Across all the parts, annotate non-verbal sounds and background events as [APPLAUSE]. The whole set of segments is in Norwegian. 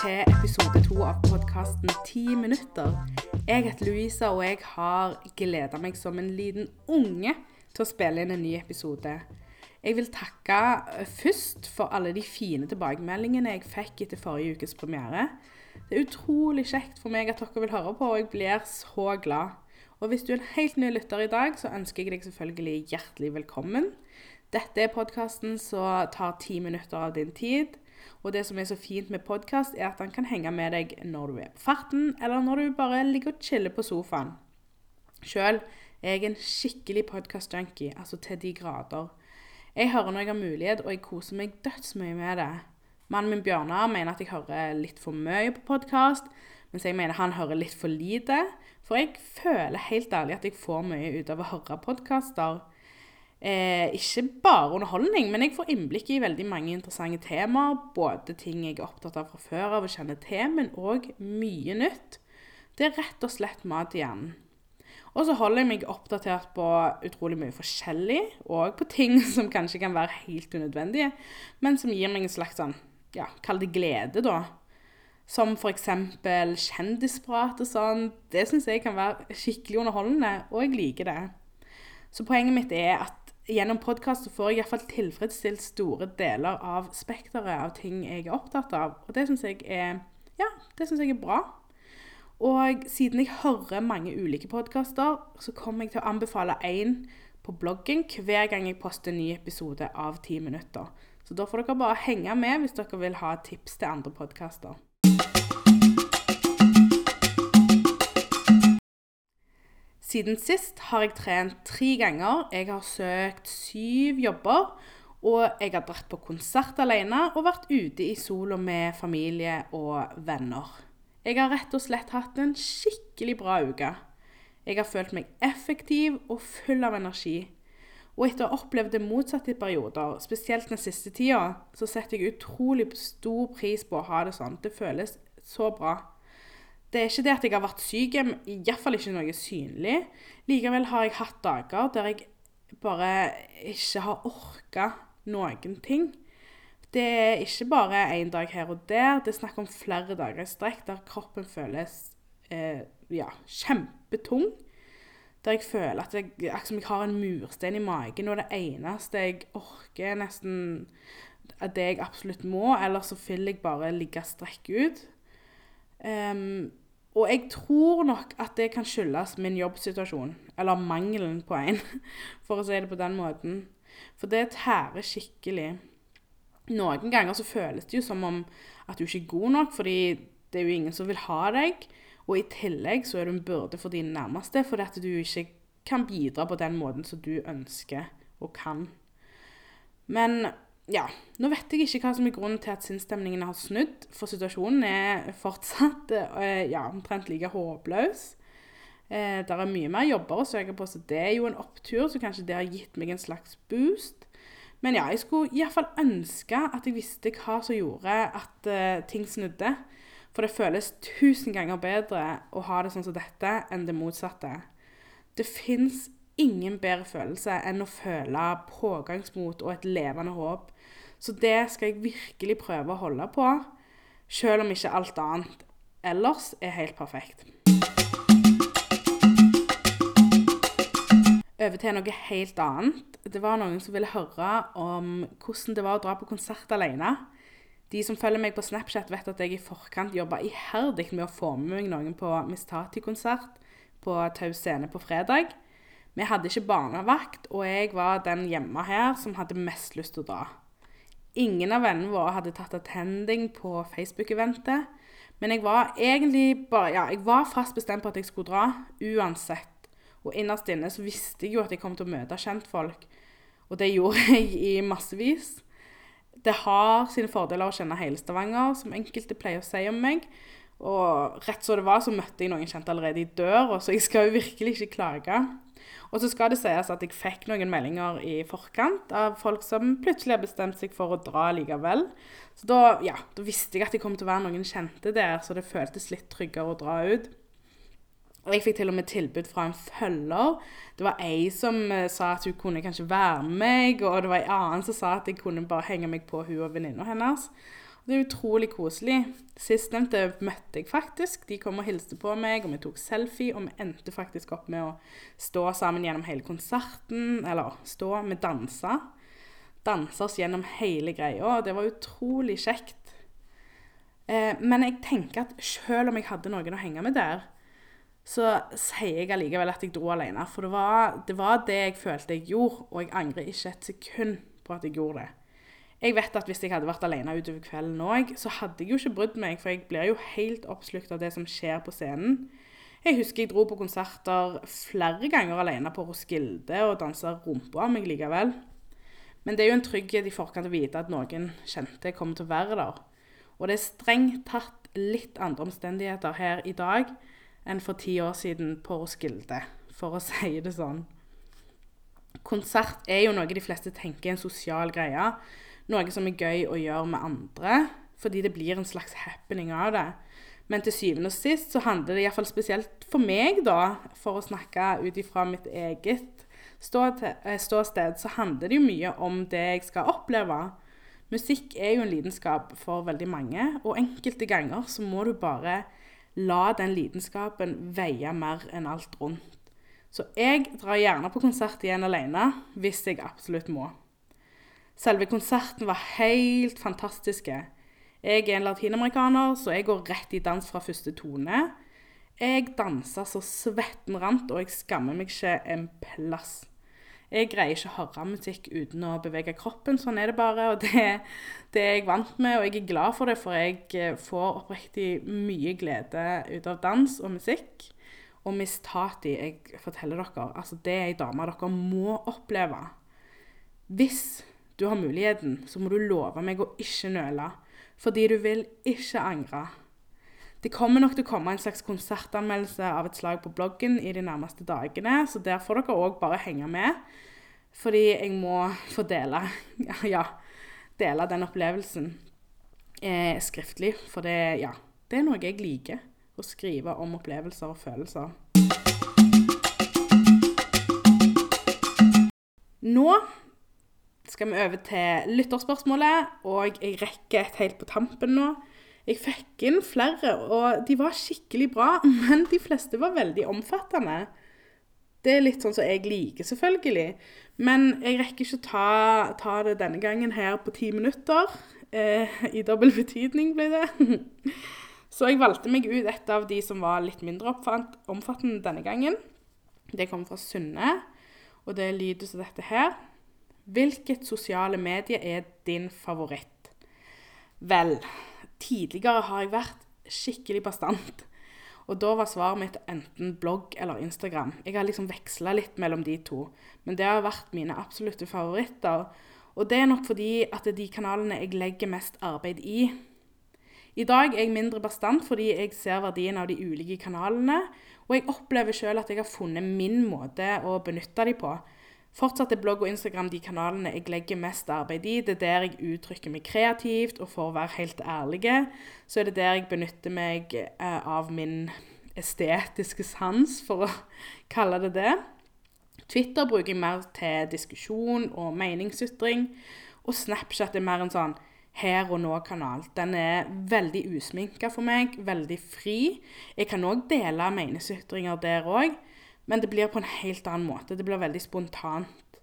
til episode to av podkasten Ti minutter. Jeg heter Louisa, og jeg har gleda meg som en liten unge til å spille inn en ny episode. Jeg vil takke eh, først for alle de fine tilbakemeldingene jeg fikk etter forrige ukes premiere. Det er utrolig kjekt for meg at dere vil høre på, og jeg blir så glad. Og hvis du er en helt ny lytter i dag, så ønsker jeg deg selvfølgelig hjertelig velkommen. Dette er podkasten som tar ti minutter av din tid. Og det som er så fint med podkast, er at den kan henge med deg når du er på farten, eller når du bare ligger og chiller på sofaen. Sjøl er jeg en skikkelig podkast-junkie, altså til de grader. Jeg hører når jeg har mulighet, og jeg koser meg dødsmye med det. Mannen min Bjørnar mener at jeg hører litt for mye på podkast, mens jeg mener han hører litt for lite. For jeg føler helt ærlig at jeg får mye ut av å høre podkaster. Eh, ikke bare underholdning, men jeg får innblikk i veldig mange interessante temaer. Både ting jeg er opptatt av fra før av og kjenner til, men òg mye nytt. Det er rett og slett mat i hjernen. Og så holder jeg meg oppdatert på utrolig mye forskjellig, og på ting [LAUGHS] som kanskje kan være helt unødvendige, men som gir meg en slags sånn, ja, kall det glede, da. Som f.eks. kjendisprat og sånn. Det syns jeg kan være skikkelig underholdende, og jeg liker det. Så poenget mitt er at gjennom podkast får jeg iallfall tilfredsstilt store deler av spekteret av ting jeg er opptatt av. Og det syns jeg er Ja, jeg er bra. Og siden jeg hører mange ulike podkaster, så kommer jeg til å anbefale én på bloggen hver gang jeg poster en ny episode av 10 minutter. Så da får dere bare henge med hvis dere vil ha tips til andre podkaster. Siden sist har jeg trent tre ganger. Jeg har søkt syv jobber. Og jeg har dratt på konsert alene og vært ute i sola med familie og venner. Jeg har rett og slett hatt en skikkelig bra uke. Jeg har følt meg effektiv og full av energi. Og etter å ha opplevd det motsatte i perioder, spesielt den siste tida, så setter jeg utrolig stor pris på å ha det sånn. Det føles så bra. Det er ikke det at jeg har vært syk, iallfall ikke noe synlig. Likevel har jeg hatt dager der jeg bare ikke har orka noen ting. Det er ikke bare én dag her og der, det er snakk om flere dager i strekk der kroppen føles eh, ja, kjempetung. Der jeg føler at jeg, jeg har en murstein i magen, og det eneste jeg orker, nesten det jeg absolutt må, eller så vil jeg bare ligge strekk ut. Um, og jeg tror nok at det kan skyldes min jobbsituasjon, eller mangelen på en, [LAUGHS] for å si det på den måten. For det tærer skikkelig. Noen ganger så føles det jo som om at du ikke er god nok, fordi det er jo ingen som vil ha deg. Og i tillegg så er du en byrde for dine nærmeste, fordi at du ikke kan bidra på den måten som du ønsker og kan. Men ja, nå vet jeg ikke hva som er grunnen til at sinnsstemningen har snudd, for situasjonen er fortsatt eh, ja, omtrent like håpløs. Eh, det er mye mer jobber å søke på, så det er jo en opptur, så kanskje det har gitt meg en slags boost. Men ja, jeg skulle iallfall ønske at jeg visste hva som gjorde at eh, ting snudde. For det føles tusen ganger bedre å ha det sånn som dette enn det motsatte. Det fins ingen bedre følelse enn å føle pågangsmot og et levende håp. Så det skal jeg virkelig prøve å holde på, selv om ikke alt annet ellers er helt perfekt. Over til noe helt annet. Det var noen som ville høre om hvordan det var å dra på konsert alene. De som følger meg på Snapchat, vet at jeg i forkant jobba iherdig med å få med meg noen på Mistati-konsert på Tau Scene på fredag. Vi hadde ikke barnevakt, og jeg var den hjemme her som hadde mest lyst til å dra. Ingen av vennene våre hadde tatt attending på Facebook-eventet. Men jeg var egentlig bare, ja, jeg var fast bestemt på at jeg skulle dra, uansett. Og innerst inne så visste jeg jo at jeg kom til å møte kjentfolk. Og det gjorde jeg i massevis. Det har sine fordeler å kjenne hele Stavanger, som enkelte pleier å si om meg. Og rett så det var, så møtte jeg noen kjente allerede i døra, så jeg skal jo virkelig ikke klage. Og så skal det sies at jeg fikk noen meldinger i forkant av folk som plutselig har bestemt seg for å dra likevel. Så da, ja, da visste jeg at det kom til å være noen kjente der, så det føltes litt tryggere å dra ut. Og jeg fikk til og med tilbud fra en følger. Det var ei som uh, sa at hun kunne kanskje være med meg, og det var ei annen som sa at jeg kunne bare henge meg på hun og venninna hennes. Det er utrolig koselig. Sistnevnte møtte jeg faktisk. De kom og hilste på meg, og vi tok selfie. Og vi endte faktisk opp med å stå sammen gjennom hele konserten. Eller stå, vi dansa. Dansa oss gjennom hele greia, det var utrolig kjekt. Eh, men jeg tenker at selv om jeg hadde noen å henge med der, så sier jeg allikevel at jeg dro alene. For det var, det var det jeg følte jeg gjorde, og jeg angrer ikke et sekund på at jeg gjorde det. Jeg vet at hvis jeg hadde vært alene utover kvelden òg, så hadde jeg jo ikke brydd meg, for jeg blir jo helt oppslukt av det som skjer på scenen. Jeg husker jeg dro på konserter flere ganger alene på Roskilde og dansa rumpa av meg likevel. Men det er jo en trygghet i forkant å vite at noen kjente kommer til å være der. Og det er strengt tatt litt andre omstendigheter her i dag enn for ti år siden på Roskilde, for å [LAUGHS] si det sånn. Konsert er jo noe de fleste tenker er en sosial greie noe som er gøy å gjøre med andre, fordi det blir en slags happening av det. Men til syvende og sist så handler det iallfall spesielt for meg, da, for å snakke ut ifra mitt eget eh, ståsted, så handler det jo mye om det jeg skal oppleve. Musikk er jo en lidenskap for veldig mange, og enkelte ganger så må du bare la den lidenskapen veie mer enn alt rundt. Så jeg drar gjerne på konsert igjen alene hvis jeg absolutt må. Selve konserten var helt fantastiske. Jeg er en latinamerikaner, så jeg går rett i dans fra første tone. Jeg dansa så svetten rant, og jeg skammer meg ikke en plass. Jeg greier ikke å høre musikk uten å bevege kroppen. Sånn er det bare. Og det, det er jeg vant med, og jeg er glad for det, for jeg eh, får oppriktig mye glede ut av dans og musikk. Og Miss Tati, jeg forteller dere, altså det er ei dame dere må oppleve. Hvis du har muligheten, så må du love meg å ikke nøle. Fordi du vil ikke angre. Det kommer nok til å komme en slags konsertanmeldelse av et slag på bloggen i de nærmeste dagene, så der får dere òg bare henge med. Fordi jeg må få dele, [LAUGHS] ja, dele den opplevelsen eh, skriftlig. For det, ja, det er noe jeg liker. Å skrive om opplevelser og følelser. Nå skal vi over til lytterspørsmålet, og jeg rekker et helt på tampen nå. Jeg fikk inn flere, og de var skikkelig bra, [LAUGHS] men de fleste var veldig omfattende. Det er litt sånn som jeg liker, selvfølgelig. Men jeg rekker ikke ta, ta det denne gangen her på ti minutter. Eh, [LAUGHS] I dobbel betydning ble det. [LAUGHS] Så jeg valgte meg ut et av de som var litt mindre omfattende denne gangen. Det kom fra Sunne, og det lyder som dette her. Hvilket sosiale medie er din favoritt? Vel, tidligere har jeg vært skikkelig bastant. Og da var svaret mitt enten blogg eller Instagram. Jeg har liksom veksla litt mellom de to. Men det har vært mine absolutte favoritter. Og det er nok fordi at det er de kanalene jeg legger mest arbeid i. I dag er jeg mindre bastant fordi jeg ser verdien av de ulike kanalene. Og jeg opplever sjøl at jeg har funnet min måte å benytte de på. Fortsatt er blogg og Instagram de kanalene jeg legger mest arbeid i. Det er der jeg uttrykker meg kreativt, og for å være helt ærlig, så er det der jeg benytter meg eh, av min estetiske sans, for å [LAUGHS] kalle det det. Twitter bruker jeg mer til diskusjon og meningsytring. Og Snapchat er mer en sånn her og nå-kanal. Den er veldig usminka for meg, veldig fri. Jeg kan òg dele meningsytringer der òg. Men det blir på en helt annen måte. Det blir veldig spontant.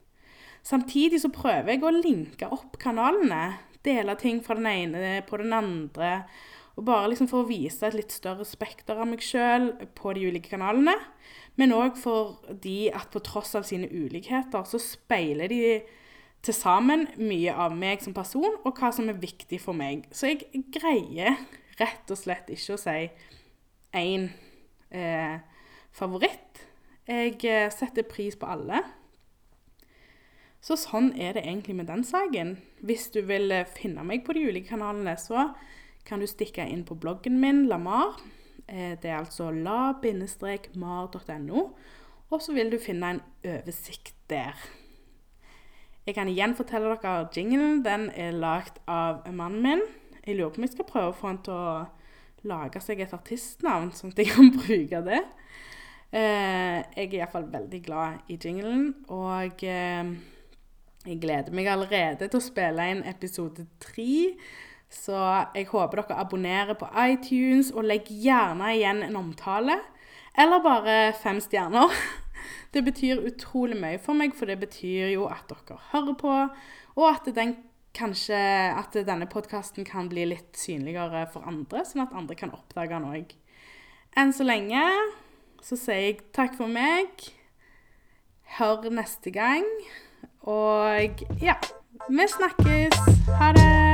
Samtidig så prøver jeg å linke opp kanalene. Dele ting fra den ene på den andre. Og bare liksom for å vise et litt større spekter av meg sjøl på de ulike kanalene. Men òg fordi at på tross av sine ulikheter, så speiler de til sammen mye av meg som person, og hva som er viktig for meg. Så jeg greier rett og slett ikke å si én eh, favoritt. Jeg eh, setter pris på alle. Så sånn er det egentlig med den saken. Hvis du vil eh, finne meg på de ulike kanalene, så kan du stikke inn på bloggen min, Lamar. Eh, det er altså la-mar.no. Og så vil du finne en oversikt der. Jeg kan igjen fortelle dere jinglen. Den er lagd av mannen min. Jeg lurer på om jeg skal prøve å få han til å lage seg et artistnavn, sånn at jeg kan [LAUGHS] bruke det. Eh, jeg er iallfall veldig glad i jinglen, og eh, jeg gleder meg allerede til å spille inn episode tre. Så jeg håper dere abonnerer på iTunes, og legg gjerne igjen en omtale. Eller bare fem stjerner. [LAUGHS] Det betyr utrolig mye for meg, for det betyr jo at dere hører på, og at, den, kanskje, at denne podkasten kan bli litt synligere for andre, sånn at andre kan oppdage den òg. Enn så lenge så sier jeg takk for meg. Hør neste gang. Og ja, vi snakkes. Ha det.